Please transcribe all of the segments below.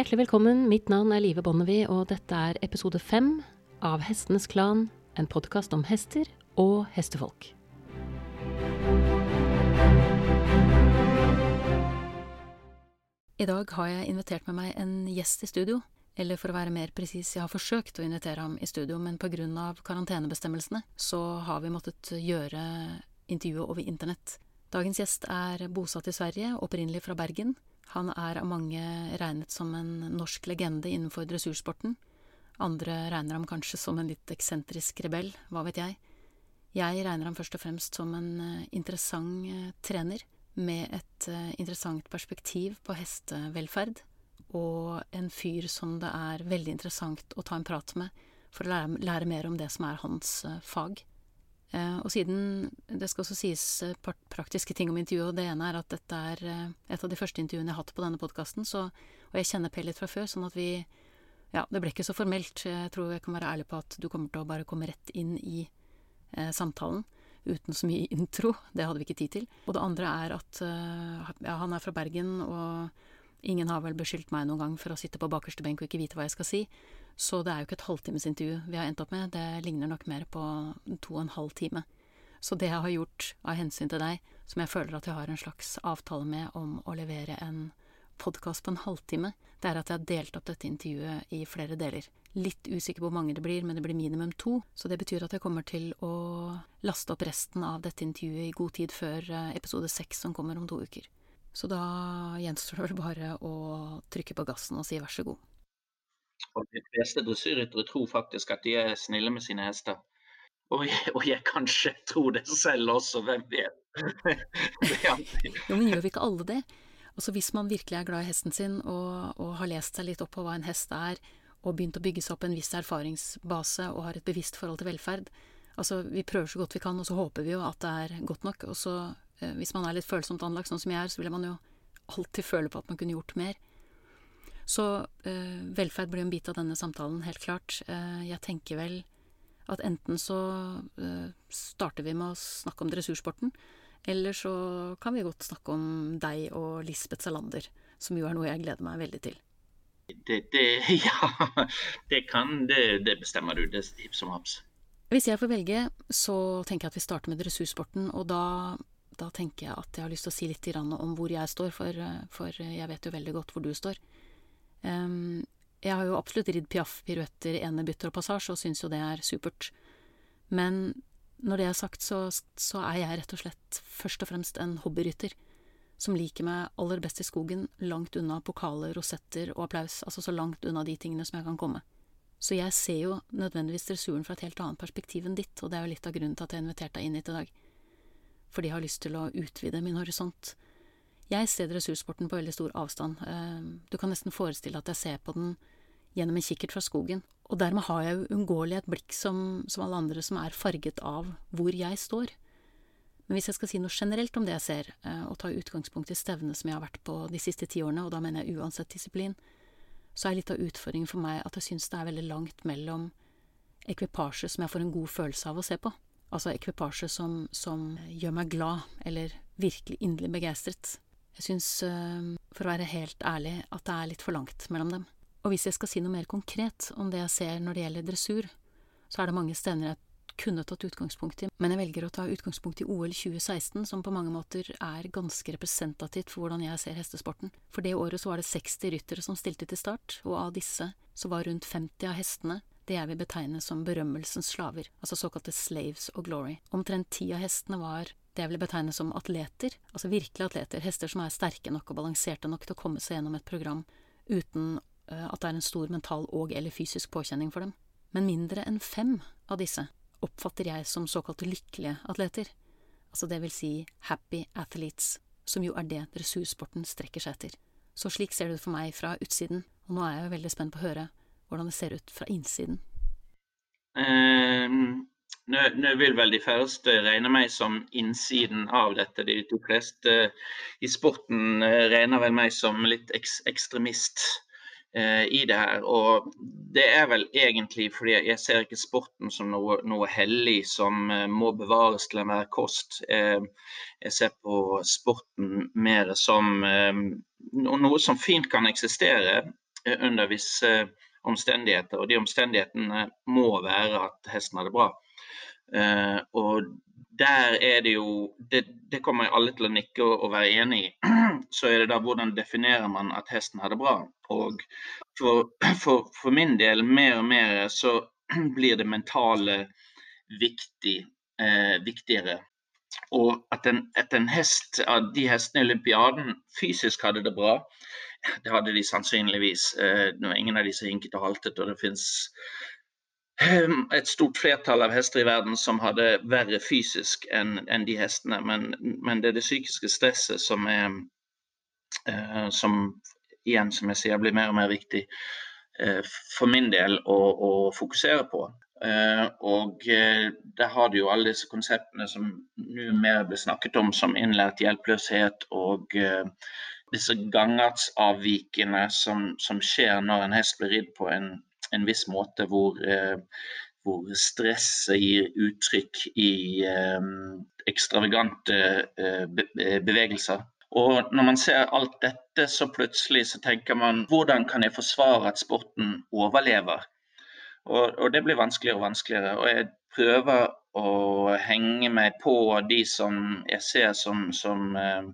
Hjertelig velkommen. Mitt navn er Live Bonnevie, og dette er episode fem av Hestenes Klan, en podkast om hester og hestefolk. I dag har jeg invitert med meg en gjest i studio. Eller for å være mer presis, jeg har forsøkt å invitere ham i studio, men av karantenebestemmelsene så har vi måttet gjøre intervjuet over internett. Dagens gjest er bosatt i Sverige, opprinnelig fra Bergen. Han er av mange regnet som en norsk legende innenfor dressursporten. Andre regner ham kanskje som en litt eksentrisk rebell, hva vet jeg. Jeg regner ham først og fremst som en eh, interessant eh, trener med et eh, interessant perspektiv på hestevelferd, og en fyr som det er veldig interessant å ta en prat med for å lære, lære mer om det som er hans fag. Uh, og siden det skal også sies uh, praktiske ting om intervjuet, og det ene er at dette er et av de første intervjuene jeg har hatt på denne podkasten, og jeg kjenner Per litt fra før, sånn at vi Ja, det ble ikke så formelt. Jeg tror jeg kan være ærlig på at du kommer til å bare komme rett inn i samtalen uten så mye intro. Det hadde vi ikke tid til. Og det andre er at ja, han er fra Bergen, og ingen har vel beskyldt meg noen gang for å sitte på bakerste benk og ikke vite hva jeg skal si. Så det er jo ikke et halvtimesintervju vi har endt opp med, det ligner nok mer på to og en halv time. Så det jeg har gjort av hensyn til deg, som jeg føler at jeg har en slags avtale med om å levere en podkast på en halvtime, det er at jeg har delt opp dette intervjuet i flere deler. Litt usikker på hvor mange det blir, men det blir minimum to. Så det betyr at jeg kommer til å laste opp resten av dette intervjuet i god tid før eh, episode seks som kommer om to uker. Så da gjenstår det vel bare å trykke på gassen og si vær så god. Og de fleste dressyrryttere tror faktisk at de er snille med sine hester. Og jeg, og jeg kanskje tror det selv også, hvem vet. jo, men gjør vi ikke alle det? Altså Hvis man virkelig er glad i hesten sin og, og har lest seg litt opp på hva en hest er, og begynt å bygge seg opp en viss erfaringsbase og har et bevisst forhold til velferd. Altså, vi prøver så godt vi kan, og så håper vi jo at det er godt nok. Og så, eh, hvis man er litt følsomt anlagt, sånn som jeg er, så vil man jo alltid føle på at man kunne gjort mer. Så eh, velferd blir en bit av denne samtalen, helt klart. Eh, jeg tenker vel at enten så eh, starter vi med å snakke om dressursporten, eller så kan vi godt snakke om deg og Lisbeth Salander, som jo er noe jeg gleder meg veldig til. Det, det, ja, det kan det, det bestemmer du. Det er hipp som haps. Hvis jeg får velge, så tenker jeg at vi starter med dressursporten. Og da, da, tenker jeg at jeg har lyst til å si litt om hvor jeg står, for, for jeg vet jo veldig godt hvor du står. Jeg har jo absolutt ridd piaff, piruetter, enebytter og passasje, og syns jo det er supert. Men når det er sagt, så, så er jeg rett og slett først og fremst en hobbyrytter som liker meg aller best i skogen, langt unna pokaler, rosetter og applaus, altså så langt unna de tingene som jeg kan komme. Så jeg ser jo nødvendigvis dressuren fra et helt annet perspektiv enn ditt, og det er jo litt av grunnen til at jeg har invitert deg inn hit i dag. Fordi jeg har lyst til å utvide min horisont. Jeg ser dressursporten på veldig stor avstand. Eh, du kan nesten forestille at jeg ser på den gjennom en kikkert fra skogen, og dermed har jeg uunngåelig et blikk som, som alle andre som er farget av hvor jeg står. Men hvis jeg skal si noe generelt om det jeg ser, eh, og ta utgangspunkt i stevnet som jeg har vært på de siste ti årene, og da mener jeg uansett disiplin, så er litt av utfordringen for meg at jeg syns det er veldig langt mellom ekvipasje som jeg får en god følelse av å se på, altså ekvipasje som, som gjør meg glad, eller virkelig inderlig begeistret. Jeg syns, eh, for å være helt ærlig, at det er litt for langt mellom dem. Og hvis jeg skal si noe mer konkret om det jeg ser når det gjelder dressur, så er det mange steder jeg kunne tatt utgangspunkt i, men jeg velger å ta utgangspunkt i OL 2016, som på mange måter er ganske representativt for hvordan jeg ser hestesporten. For det året så var det 60 ryttere som stilte til start, og av disse så var rundt 50 av hestene det jeg vil betegne som berømmelsens slaver, altså såkalte slaves og glory. Omtrent ti av hestene var det jeg vil betegne som atleter, altså virkelige atleter, hester som er sterke nok og balanserte nok til å komme seg gjennom et program uten uh, at det er en stor mental og eller fysisk påkjenning for dem. Men mindre enn fem av disse oppfatter jeg som såkalte lykkelige atleter, altså det vil si happy athletes, som jo er det dressursporten strekker seg etter. Så slik ser det ut for meg fra utsiden, og nå er jeg veldig spent på å høre hvordan det ser ut fra innsiden. Um, nå, nå, vil vel de færreste regne meg som innsiden av dette. De, de fleste i sporten eh, regner vel meg som litt ek ekstremist eh, i det her. Og det er vel egentlig fordi jeg ser ikke sporten som noe, noe hellig som eh, må bevares til enhver kost. Eh, jeg ser på sporten mer som eh, noe som fint kan eksistere under visse omstendigheter. Og de omstendighetene må være at hesten har det bra. Og der er det jo det, det, kommer alle til å nikke og, og, være enig i. Så er det da hvordan definerer man at hesten har det bra. Og for, for, for min del, mer og mer så blir det mentale viktig, eh, viktigere. Og at en, at en, hest av de hestene i olympiaden fysisk hadde det bra, det hadde de sannsynligvis. Eh, ingen av de som hinket og haltet, og det fins Ehm, et stort flertall av hester i verden som hadde verre fysisk enn en de hestene. Men, men, det er det psykiske stresset som er uh, som igjen, som jeg sier, blir mer og mer viktig uh, for min del å, å fokusere på. Uh, og der har du jo alle disse konseptene som nå mer blir snakket om, som innlært hjelpeløshet og disse gangartsavvikene som, som skjer når en hest blir ridd på en en viss måte hvor, eh, hvor stresset gir uttrykk i eh, ekstravagante eh, bevegelser. Og når man ser alt dette, så plutselig så tenker man hvordan kan jeg forsvare at sporten overlever? Og, og det blir vanskeligere og vanskeligere. Og jeg prøver å henge meg på de som jeg ser som, som Eh,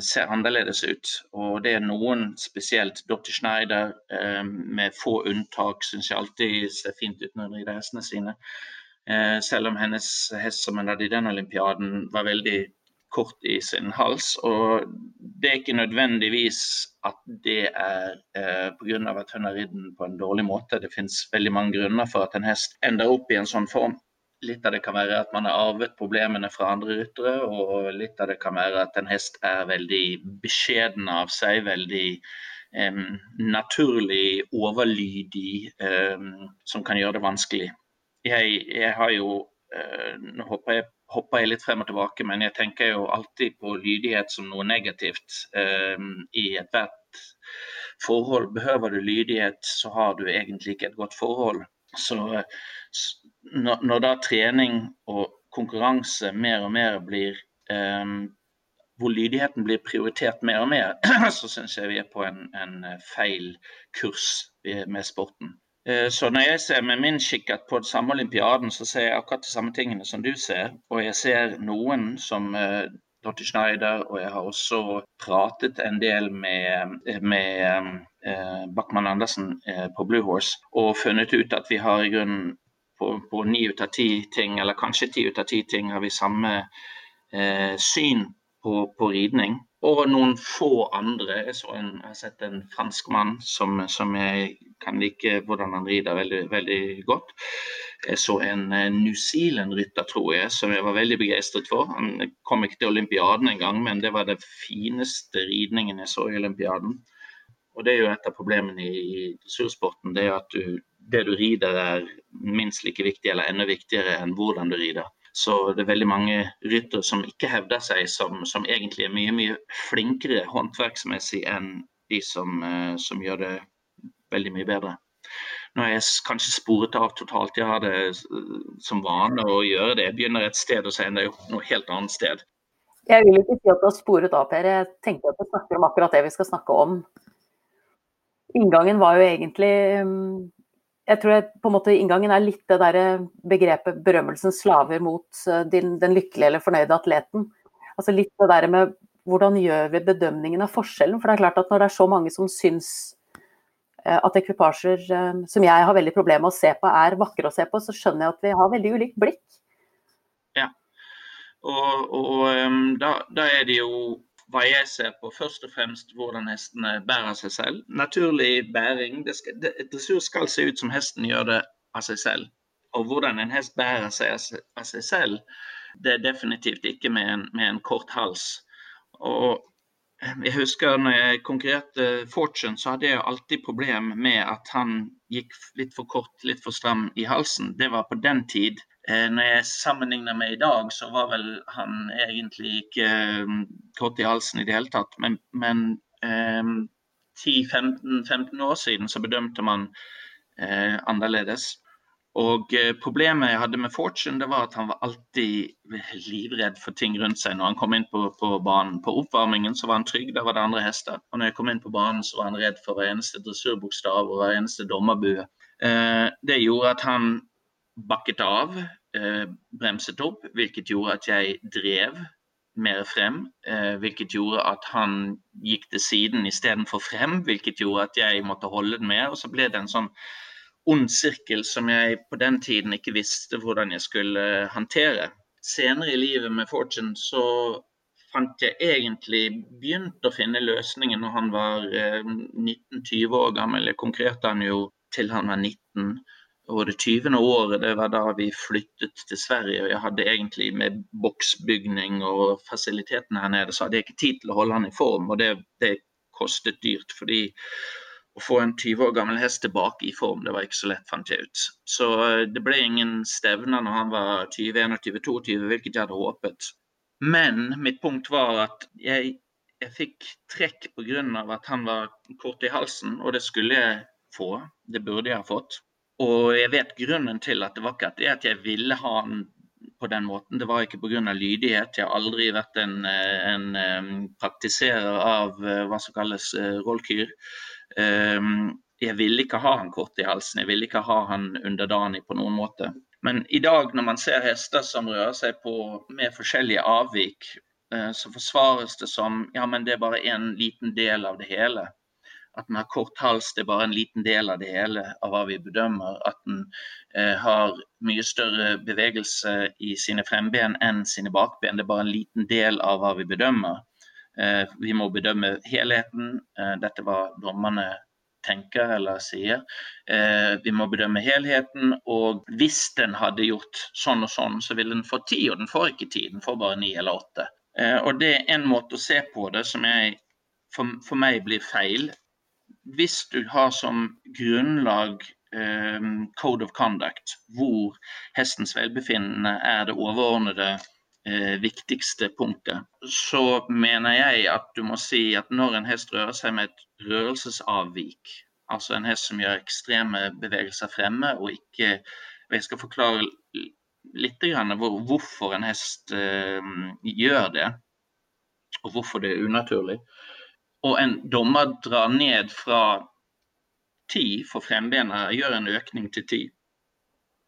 ser annerledes ut. Og det er noen spesielt. Dr. Schneider, eh, med få unntak, syns jeg alltid ser fint ut når hun rider hestene sine. Eh, selv om hennes hest som hun hadde i den olympiaden, var veldig kort i sin hals. Og det er ikke nødvendigvis at det er eh, pga. at hun har ridd den på en dårlig måte. Det finnes veldig mange grunner for at en hest ender opp i en sånn form. Litt av det kan være at man har arvet problemene fra andre ryttere, og litt av det kan være at en hest er veldig beskjeden av seg, veldig um, naturlig overlydig, um, som kan gjøre det vanskelig. Jeg, jeg har jo uh, Nå hopper jeg, hopper jeg, litt frem og tilbake, men jeg tenker jo alltid på lydighet som noe negativt i ethvert forhold. Behøver du lydighet, så har du egentlig ikke et godt forhold. Så når, når, da trening og konkurranse mer og mer blir um, Hvor lydigheten blir prioritert mer og mer, så syns jeg vi er på en, en feil kurs med sporten. Uh, så når jeg ser med min kikkert på den samme olympiaden, så ser jeg akkurat de samme tingene som du ser. Og jeg ser noen som uh, Dr. Schneider, og jeg har også pratet en del med, med uh, Backman Andersen uh, på Blue Horse og funnet ut at vi har i grunnen på ni ut av ti ting, eller kanskje ti ut av ti ting, har vi samme eh, syn på, på, ridning. Og noen få andre. Jeg, en, jeg har sett en franskmann som, som jeg kan like hvordan han rider veldig, veldig godt. Jeg så en eh, New Zealand-rytter, tror jeg, som jeg var veldig begeistret for. Han kom ikke til olympiaden engang, men det var den fineste ridningen jeg så i olympiaden. Og det er jo et av problemene i dressursporten. Det er at du, det du rider er minst like viktig eller enda viktigere enn hvordan du rider. Så det er veldig mange ryttere som ikke hevder seg, som, som, egentlig er mye mye flinkere håndverksmessig enn de som, uh, som, gjør det veldig mye bedre. Nå er jeg kanskje sporet av totalt. Jeg har det som vane å gjøre det. Jeg begynner et sted og så ender jeg opp noe helt annet sted. Jeg vil ikke si at du har sporet av, Per. Jeg tenker at du snakker om akkurat det vi skal snakke om inngangen var jo egentlig mm, Jeg tror jeg, på en måte inngangen er litt det derre begrepet berømmelsen slaver' mot din, den, lykkelige eller fornøyde atleten. Altså litt det der med hvordan gjør vi bedømningen av forskjellen? For det er klart at når det er så mange som syns eh, at ekvipasjer eh, som jeg har veldig problemer med å se på, er vakre å se på, så skjønner jeg at vi har veldig ulikt blikk. Ja, og, og da, da, er det jo hva jeg ser på, først og fremst hvordan hestene bærer seg selv. Naturlig bæring. Det skal, det, dressur skal se ut som hesten gjør det av seg selv. Og hvordan en hest bærer seg av seg selv, det er definitivt ikke med en, med en kort hals. Og jeg husker når jeg konkurrerte Fortune, så hadde jeg alltid problem med at han gikk litt for kort, litt for stram i halsen. Det var på den tid Eh, når jeg sammenligner med i dag, så var vel han egentlig ikke um, kort i halsen i det hele tatt. Men, men eh, 10-15 år siden så bedømte man eh, annerledes. Og eh, Problemet jeg hadde med Fortune, det var at han var alltid livredd for ting rundt seg når han kom inn på, på banen. På oppvarmingen så var han trygg, der var det andre hester. Og når jeg kom inn på banen, så var han redd for hver eneste dressurbokstav og hver eneste dommerbue. Eh, det gjorde at han bakket av, eh, bremset opp, hvilket gjorde at jeg drev mer frem. Eh, hvilket gjorde at han gikk til siden istedenfor frem, hvilket gjorde at jeg måtte holde den med. Og så ble det en sånn ond sirkel som jeg på den tiden ikke visste hvordan jeg skulle håndtere. Senere i livet med Fortune så fant jeg egentlig begynt å finne løsningen når han var 19-20 eh, år gammel. Jeg konkurrerte han jo til han var 19. Og det 20. året det var da vi flyttet til Sverige. og Jeg hadde egentlig med boksbygning og fasilitetene her nede, så hadde jeg ikke tid til å holde han i form. Og det, det kostet dyrt. fordi å få en 20 år gammel hest tilbake i form, det var ikke så lett, fant jeg ut. Så eh, det ble ingen stevner når han var 20, 21, 22, hvilket jeg hadde håpet. Men mitt punkt var at jeg, jeg fikk trekk pga. at han var kort i halsen, og det skulle jeg få. Det burde jeg ha fått. Og jeg vet grunnen til at det var ikke at, jeg ville ha han på den måten. Det var ikke pga. lydighet. Jeg har aldri vært en, eh, en, eh, praktiserer av hva som kalles rollkyr. Ehm, jeg ville ikke ha han kort i halsen, jeg ville ikke ha han underdanig på noen måte. Men i dag når man ser hester som rører seg på med forskjellige avvik, eh, så forsvares det som ja, men det er bare en liten del av det hele. At den har kort hals, det er bare en liten del av det hele av hva vi bedømmer. At den eh, har mye større bevegelse i sine fremben enn sine bakben. Det er bare en liten del av hva vi bedømmer. Eh, vi må bedømme helheten. Eh, dette hva dommerne tenker eller sier. Eh, vi må bedømme helheten. Og hvis den hadde gjort sånn og sånn, så ville den få ti, og den får ikke ti. Den får bare ni eller åtte. Og det er en måte å se på det som jeg, for, for meg blir feil. Hvis du har som grunnlag um, code of conduct, hvor hestens velbefinnende er det overordnede uh, viktigste punktet. Så mener jeg at du må si at når en hest rører seg med et rørelsesavvik, altså en hest som gjør ekstreme bevegelser fremme og ikke Jeg skal forklare litt hvor, hvorfor en hest uh, gjør det, og hvorfor det er unaturlig. Og en dommer drar ned fra ti for frembena, gjør en økning til ti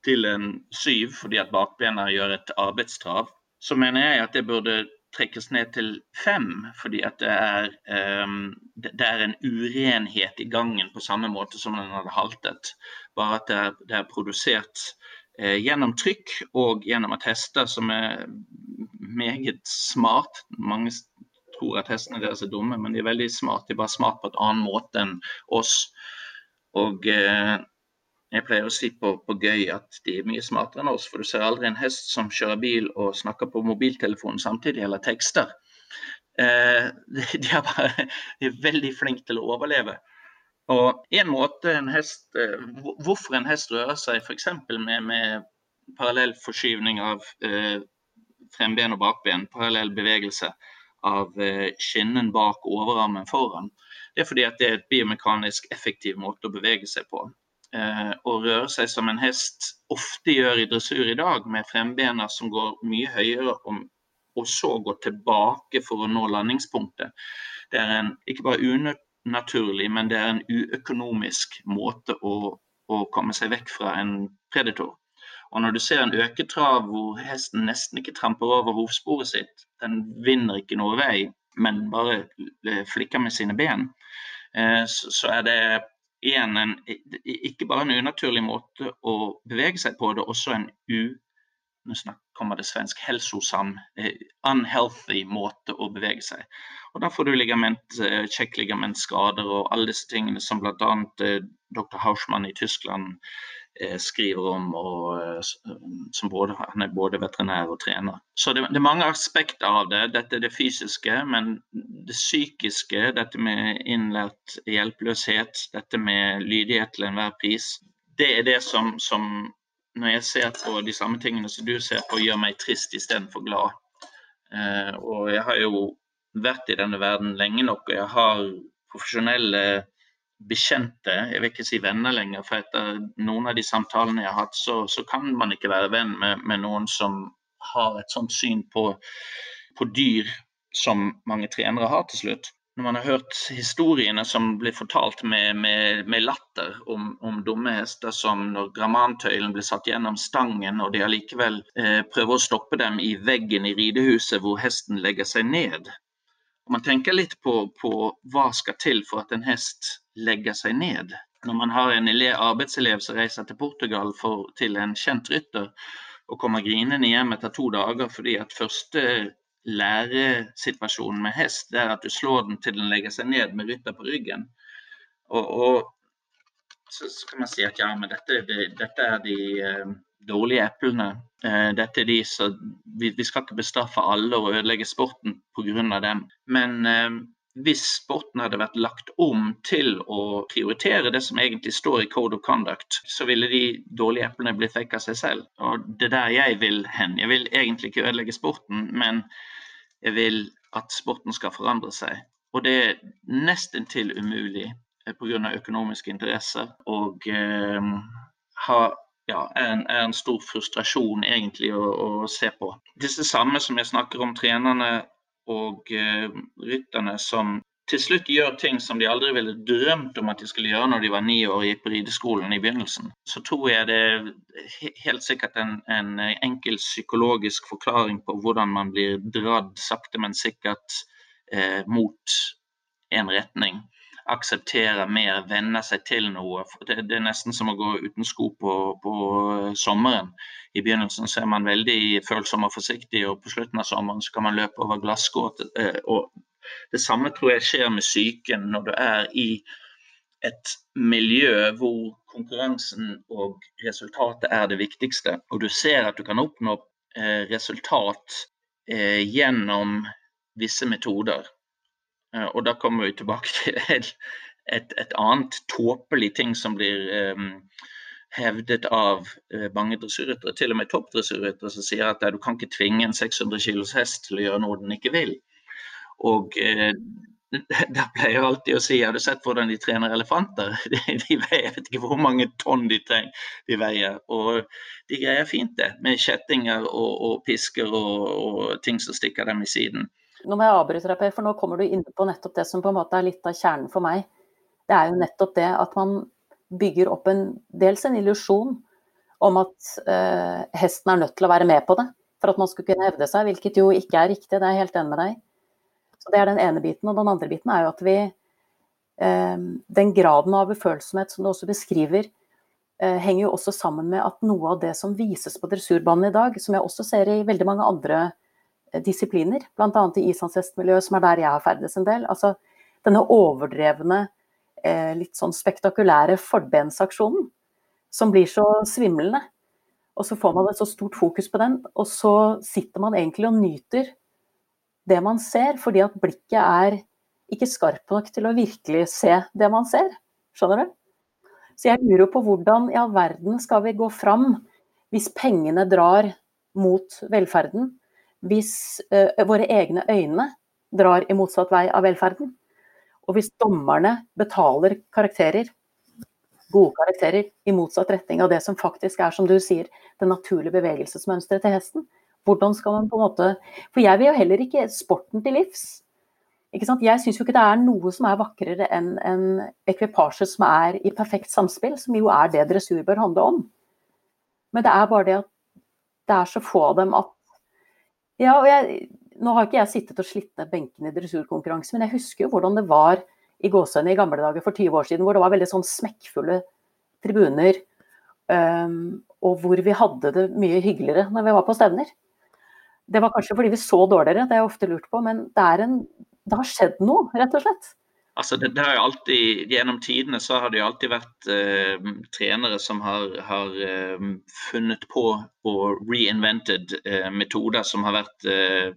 til en syv fordi at bakbena gjør et arbeidstrav så mener jeg at det burde trekkes ned til fem, fordi at det er, um, det er en urenhet i gangen på samme måte som den hadde haltet. Bare at det er, det er produsert eh, gjennom trykk og gjennom at hester som er meget smart Mange tror at hestene deres er dumme, men de er veldig smart. De er bare smart på et annen måte enn oss. Og eh, jeg pleier å si på, på, gøy at de er mye smartere enn oss, for du ser aldri en hest som kjører bil og snakker på mobiltelefonen samtidig, eller tekster. Eh, de, er bare, de er veldig flinke til å overleve. Og en måte en hest, eh, Hvorfor en hest rører seg f.eks. med, med parallell forskyvning av eh, fremben og bakben, parallell bevegelse av eh, skinnen bak overarmen foran, det er fordi det er et biomekanisk effektiv måte å bevege seg på eh, å røre seg som en hest ofte gjør i dressur i dag, med frembena som går mye høyere og, og så går tilbake for å nå landingspunktet. Det er en ikke bare unaturlig, men det er en uøkonomisk måte å, å komme seg vekk fra en predator. Og når du ser en øketrav hvor hesten nesten ikke tramper over hovsporet sitt, den vinner ikke noe vei, men bare eh, flikker med sine ben, eh, så er det igjen en, ikke bare en unaturlig måte å bevege seg på, det er også en u nå kommer det svensk helsosam, eh, unhealthy måte å bevege seg. Og Da får du ligament, kjekkligamentskader og alle disse tingene som bl.a. Dr. Hausmann i Tyskland skriver om, og eh, som både, han er både veterinær og trener. Så det, det, er mange aspekter av det. Dette er det fysiske, men det psykiske, dette med innlært hjelpeløshet, dette med lydighet til enhver pris, det er det som, som når jeg ser på de samme tingene som du ser på, gjør meg trist istedenfor glad. Eh, og jeg har jo vært i denne verden lenge nok, og jeg har profesjonelle bekjente, jeg vil ikke si venner lenger. For etter noen av de samtalene jeg har hatt, så, så kan man ikke være venn med, med, noen som har et sånt syn på, på dyr som mange trenere har til slutt når man har hørt historiene som blir fortalt med, med, med latter om, om, dumme hester som når grammantøylen blir satt gjennom stangen, og de allikevel eh, prøver å stoppe dem i veggen i ridehuset hvor hesten legger seg ned. Man tenker litt på, på hva skal til for at en hest legger seg ned. Når man har en arbeidselev som reiser til Portugal for, til en kjent rytter, og kommer grinende hjem etter to dager fordi at første læresituasjonen med hest, er at du slår den til den legger seg ned med rytter på ryggen. Og, og så kan man si at ja, men dette, det, dette er de uh, dårlige eplene. Uh, dette er de som vi, vi, skal ikke bestraffe alle og ødelegge sporten pga. dem. Men uh, hvis sporten hadde vært lagt om til å prioritere det som egentlig står i Code of Conduct, så ville de dårlige eplene blitt vekk av seg selv. Og det er der jeg vil hen. Jeg vil egentlig ikke ødelegge sporten, men jeg vil at sporten skal forandre seg. Og det er nesten til umulig eh, pga. økonomiske interesser. Og eh, ha, ja, en, en, stor frustrasjon egentlig å, å, se på. Disse samme som jeg snakker om, trenerne og eh, rytterne som til slutt gjør ting som de aldri ville drømt om at de skulle gjøre når de var ni år og gikk på rideskolen i begynnelsen, så tror jeg det er helt sikkert en, en enkel psykologisk forklaring på hvordan man blir dradd sakte, men sikkert eh, mot en retning. Akseptere mer, venne seg til noe. Det, det, er nesten som å gå uten sko på, på sommeren. I begynnelsen så er man veldig følsom og forsiktig, og på slutten av sommeren så kan man løpe over glasskår. Eh, det samme tror jeg skjer med psyken når du er i et miljø hvor konkurransen og resultatet er det viktigste, og du ser at du kan oppnå eh, resultat eh, gjennom visse metoder. Eh, og da kommer vi tilbake til et, et, et annet tåpelig ting som blir um, hevdet av eh, mange dressurryttere, til og med toppdressurryttere, som sier at du kan ikke tvinge en 600 kilos hest til å gjøre noe den ikke vil. Og eh, da pleier jeg alltid å si har du sett hvordan de trener elefanter? De, de veier, jeg vet ikke hvor mange tonn de, trenger, de veier. Og de greier fint det, med kjettinger og, og pisker og, og, ting som stikker dem i siden. Nå må jeg avbryte deg, for nå kommer du inn på nettopp det som på en måte er litt av kjernen for meg. Det er jo nettopp det at man bygger opp en dels en illusjon om at eh, hesten er nødt til å være med på det for at man skulle kunne hevde seg, hvilket jo ikke er riktig. Det er jeg helt enig med deg så Det er den ene biten. Og den andre biten er jo at vi eh, Den graden av ufølsomhet som du også beskriver, eh, henger jo også sammen med at noe av det som vises på dressurbanen i dag, som jeg også ser i veldig mange andre disipliner, bl.a. i islandshestmiljøet, som er der jeg har ferdes en del, altså denne overdrevne, litt sånn spektakulære forbensaksjonen som blir så svimlende. Og så får man et så stort fokus på den, og så sitter man egentlig og nyter det man ser, fordi at blikket er ikke skarpt nok til å virkelig se det man ser. Skjønner du? Så jeg lurer på hvordan i all verden skal vi gå fram hvis pengene drar mot velferden? Hvis uh, våre egne øyne drar i motsatt vei av velferden? Og hvis dommerne betaler karakterer, gode karakterer, i motsatt retning av det som faktisk er, som du sier, det naturlige bevegelsesmønsteret til hesten? Hvordan skal man på en måte For jeg vil jo heller ikke sporten til livs. Ikke sant? Jeg syns jo ikke det er noe som er vakrere enn en ekvipasje som er i perfekt samspill, som jo er det dressur bør handle om. Men det er bare det at det er så få av dem at Ja, og jeg, nå har ikke jeg sittet og slitt ned benkene i dressurkonkurranse, men jeg husker jo hvordan det var i gåsehudene i gamle dager for 20 år siden, hvor det var veldig sånn smekkfulle tribuner. Um, og hvor vi hadde det mye hyggeligere når vi var på stevner. Det var kanskje fordi vi så dårligere, det er jeg ofte lurt på, men det, en, det har skjedd noe, rett og slett. Altså det, det, har jo alltid, Gjennom tidene så har det jo alltid vært eh, trenere som har, har eh, funnet på og reinvented eh, metoder som har vært eh,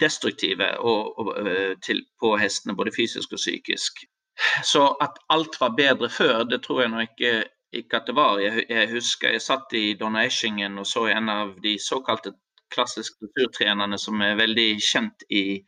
destruktive og, og, eh, til, på hestene, både fysisk og psykisk. Så at alt var bedre før, det tror jeg nå ikke, ikke at det var. Jeg, jeg, husker jeg satt i Donaueschingen og så en av de såkalte klassiske kulturtrenerne som er veldig kjent i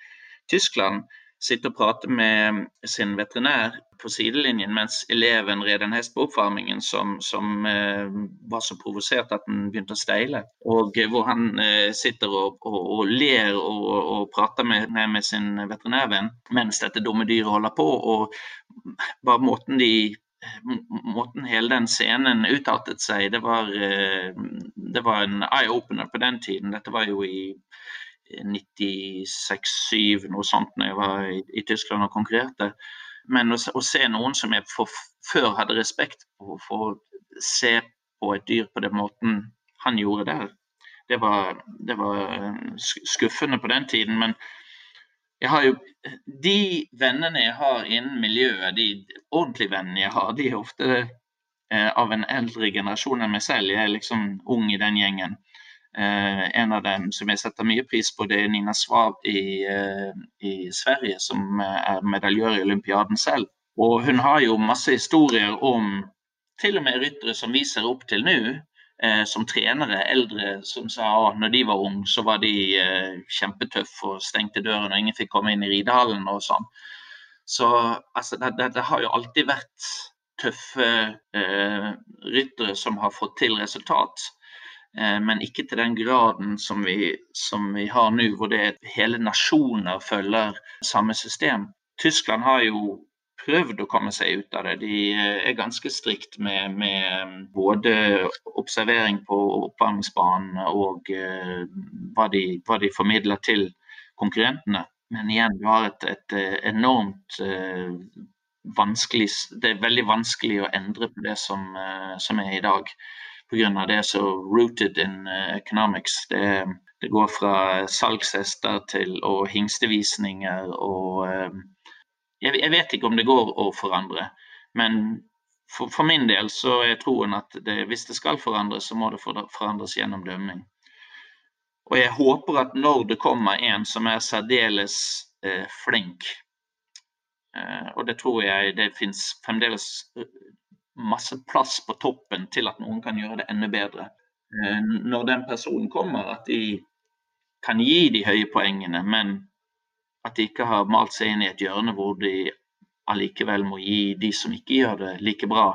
Tyskland, sitte og prate med sin veterinær på sidelinjen mens eleven red en hest på oppvarmingen som, som eh, var så provosert at den begynte å steile. Og eh, hvor han eh, sitter og, og, og ler og, og, prater med, med sin veterinærvenn mens dette dumme dyret holder på. Og bare måten de måten hele den scenen utartet seg, det var, det var en eye-opener på den tiden. Dette var jo i 96-7, noe sånt, når jeg var i, i Tyskland og konkurrerte. Men å, å, se noen som jeg for, før hadde respekt for, for å se på et dyr på den måten han gjorde der, det var, det var skuffende på den tiden. Men jeg har jo De vennene jeg har innen miljøet, de ordentlige vennene jeg har, de er ofte eh, av en eldre generasjon enn meg selv. Jeg er liksom ung i den gjengen. Eh, en av dem som jeg setter mye pris på, det er Nina Svav i, eh, i Sverige, som eh, er medaljør i olympiaden selv. Og hun har jo masse historier om til og med ryttere som vi ser opp til nå, eh, som trenere, eldre, som sa at når de var unge, så var de eh, kjempetøffe og stengte døren og ingen fikk komme inn i ridehallen og sånn. Så altså, det, det, det, har jo alltid vært tøffe eh, ryttere som har fått til resultat. Eh, men ikke til den graden som vi, som vi har nå, hvor det hele nasjoner følger samme system. Tyskland har jo prøvd å komme seg ut av det. De eh, er ganske strikt med, med eh, både observering på oppvarmingsbanen og uh, hva, de, hva, de, formidler til konkurrentene. Men igjen, du har et, et enormt uh, vanskelig Det er veldig vanskelig å endre på det som, uh, som er i dag pga. det så rooted in eh, economics. Det, det går fra salgshester til og hingstevisninger og eh, jeg, jeg, vet ikke om det går å forandre. Men for, for min del så er troen at det, hvis det skal forandres, så må det forandres gjennom dømming. Og jeg håper at når det kommer en som er særdeles eh, flink, eh, og det tror jeg det finnes fremdeles masse plass på toppen til at noen kan gjøre det enda bedre. Eh, når den personen kommer, at de kan gi de høye poengene, men at de ikke har malt seg inn i et hjørne hvor de allikevel må gi de som ikke gjør det like bra,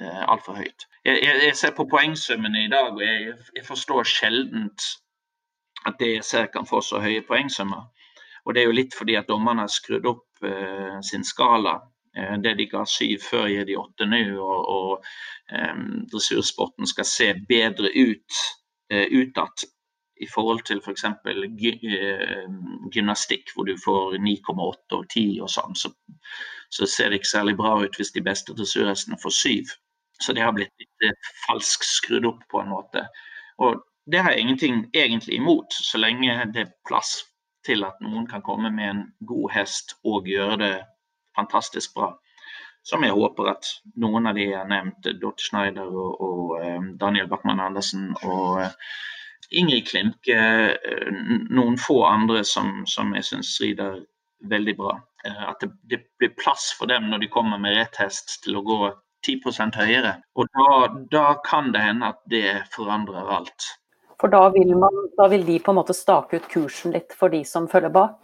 eh, altfor høyt. Jeg, ser på poengsummene i dag, og jeg, forstår sjeldent at det jeg ser kan få så høye poengsummer. Og det er jo litt fordi at dommerne har skrudd opp uh, sin skala Eh, det de ga syv før, gir de åtte nå. Og, og um, dressursporten skal se bedre ut uh, utad i forhold til f.eks. For gy gymnastikk, hvor du får 9,8 og 10 og sånn. Så, så, ser det ikke særlig bra ut hvis de beste dressurhestene får syv. Så det har blitt litt falsk skrudd opp på en måte. Og det har jeg ingenting egentlig imot, så lenge det er plass til at noen kan komme med en god hest og gjøre det fantastisk bra. Som jeg håper at noen av de jeg har nevnt, Dot Schneider og, og eh, Daniel Bachmann Andersen og eh, Ingrid Klimke, eh, noen få andre som, som jeg syns rider veldig bra. At det, det, blir plass for dem når de kommer med rett hest til å gå 10 høyere. Og da, da, kan det hende at det forandrer alt. For da vil, man, da vil de på en måte stake ut kursen litt for de som følger bak,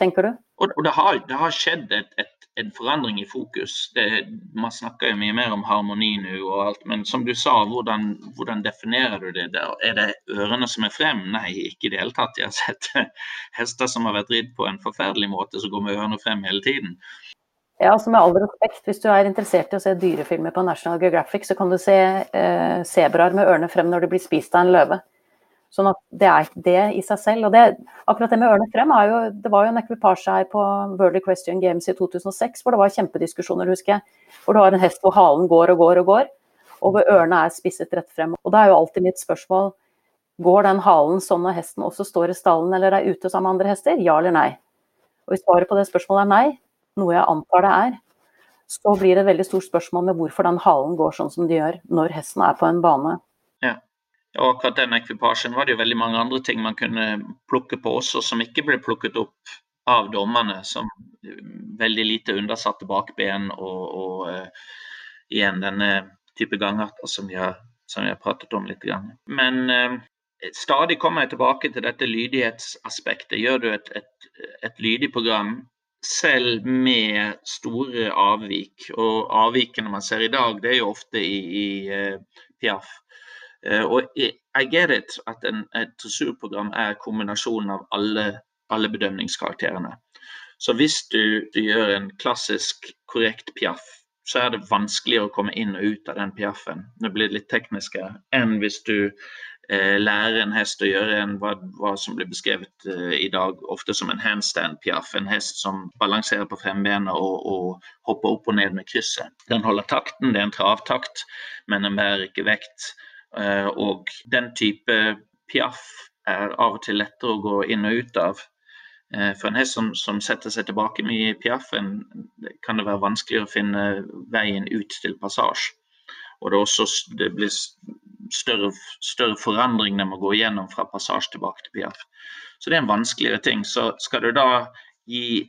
tenker du? Og, og det, har, det, har, skjedd et, et en forandring i fokus. Det, man snakker jo mye mer om harmoni nå og alt, men som du sa, hvordan, hvordan definerer du det? der? Er det ørene som er frem? Nei, ikke i det hele tatt. Jeg har sett hester som har vært ridd på en forferdelig måte, som går med ørene frem hele tiden. Ja, altså Med all respekt, hvis du er interessert i å se dyrefilmer på National Geographic, så kan du se eh, med ørene frem når de blir spist av en løve. Sånn at det er ikke det i seg selv. Og det, akkurat det med ørene frem jo Det var jo en ekvipasje her på World Equestrian Games i 2006 hvor det var kjempediskusjoner, husker jeg. Hvor du har en hest hvor halen går og går og går, og hvor ørene er spisset rett frem. Og da er jo alltid mitt spørsmål Går den halen sånn når hesten også står i stallen eller er ute sammen med andre hester? Ja eller nei? Og hvis svaret på det spørsmålet er nei, noe jeg antar det er, så blir det et veldig stort spørsmål med hvorfor den halen går sånn som de gjør når hesten er på en bane. Og akkurat den ekvipasjen var det jo veldig mange andre ting man kunne plukke på også, som ikke ble plukket opp av dommerne. Som veldig lite undersatte bakben og, og uh, igjen denne type gangarter som vi har, som vi har pratet om litt. Grann. Men uh, stadig kommer jeg tilbake til dette lydighetsaspektet. Gjør du et, et, et lydig program, selv med store avvik. Og avvikene man ser i dag, det er jo ofte i, i uh, Piaf. Uh, og I get it at en, et dressurprogram er kombinasjonen av alle, alle bedømningskarakterene. Så hvis du, du, gjør en klassisk korrekt piaff, så er det vanskeligere å komme inn og ut av den Piaffen. Det blir litt tekniske enn hvis du Eh, lærer en hest å gjøre en, hva, hva, som blir beskrevet eh, i dag ofte som en handstand-piaff. En hest som balanserer på frembenet og, og, hopper opp og ned med krysset. Den holder takten, det er en travtakt, men den bærer ikke vekt. Uh, og den type piaff er av og til lettere å gå inn og ut av. Uh, for en hest som, som, setter seg tilbake mye i piaffen, kan det være vanskelig å finne veien ut til passasje. Og det, også, det blir større, større forandring de må gå igjennom fra passasje tilbake til piaff. Så det er en vanskeligere ting. Så skal du da gi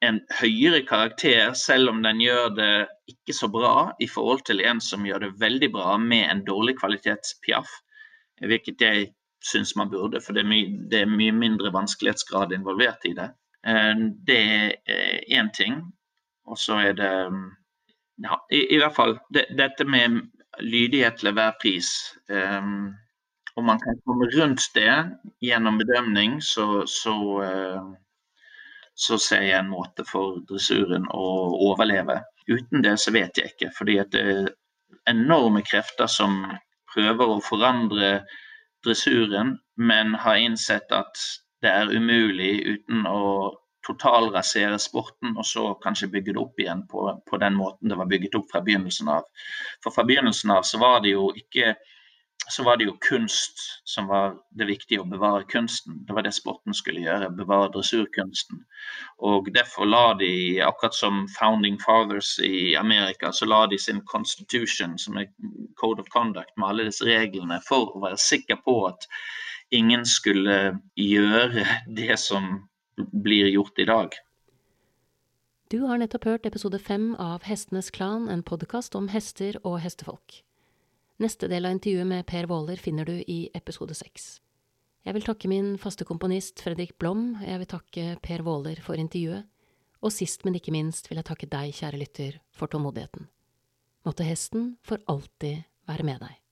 en høyere karakter, selv om den gjør det ikke så bra i forhold til en som gjør det veldig bra med en dårlig kvalitets Piaf, hvilket jeg syns man burde, for det er, mye, det er mye mindre vanskelighetsgrad involvert i det. Eh, det er én ting. Og så er det ja, i, i hvert fall det, dette med lydighet til hver pris. Um, om man kan komme rundt det gjennom bedømning, så, så, uh, så, ser jeg en måte for dressuren å overleve. Uten det så vet jeg ikke. fordi det er enorme krefter som prøver å forandre dressuren, men har innsett at det er umulig uten å totalrasere sporten, og så kanskje bygge det opp igjen på, på, den måten det var bygget opp fra begynnelsen av. For fra begynnelsen av så var det jo ikke så var det jo kunst som var det viktige, å bevare kunsten. Det var det sporten skulle gjøre, bevare dressurkunsten. Og derfor la de, akkurat som founding fathers i Amerika, så la de sin constitution, som er code of conduct, med alle disse reglene, for å være sikker på at ingen skulle gjøre det som blir gjort i dag. Du har nettopp hørt episode fem av Hestenes Klan, en podkast om hester og hestefolk. Neste del av intervjuet med Per Waaler finner du i episode seks. Jeg vil takke min faste komponist Fredrik Blom, jeg vil takke Per Waaler for intervjuet, og sist, men ikke minst vil jeg takke deg, kjære lytter, for tålmodigheten. Måtte hesten for alltid være med deg.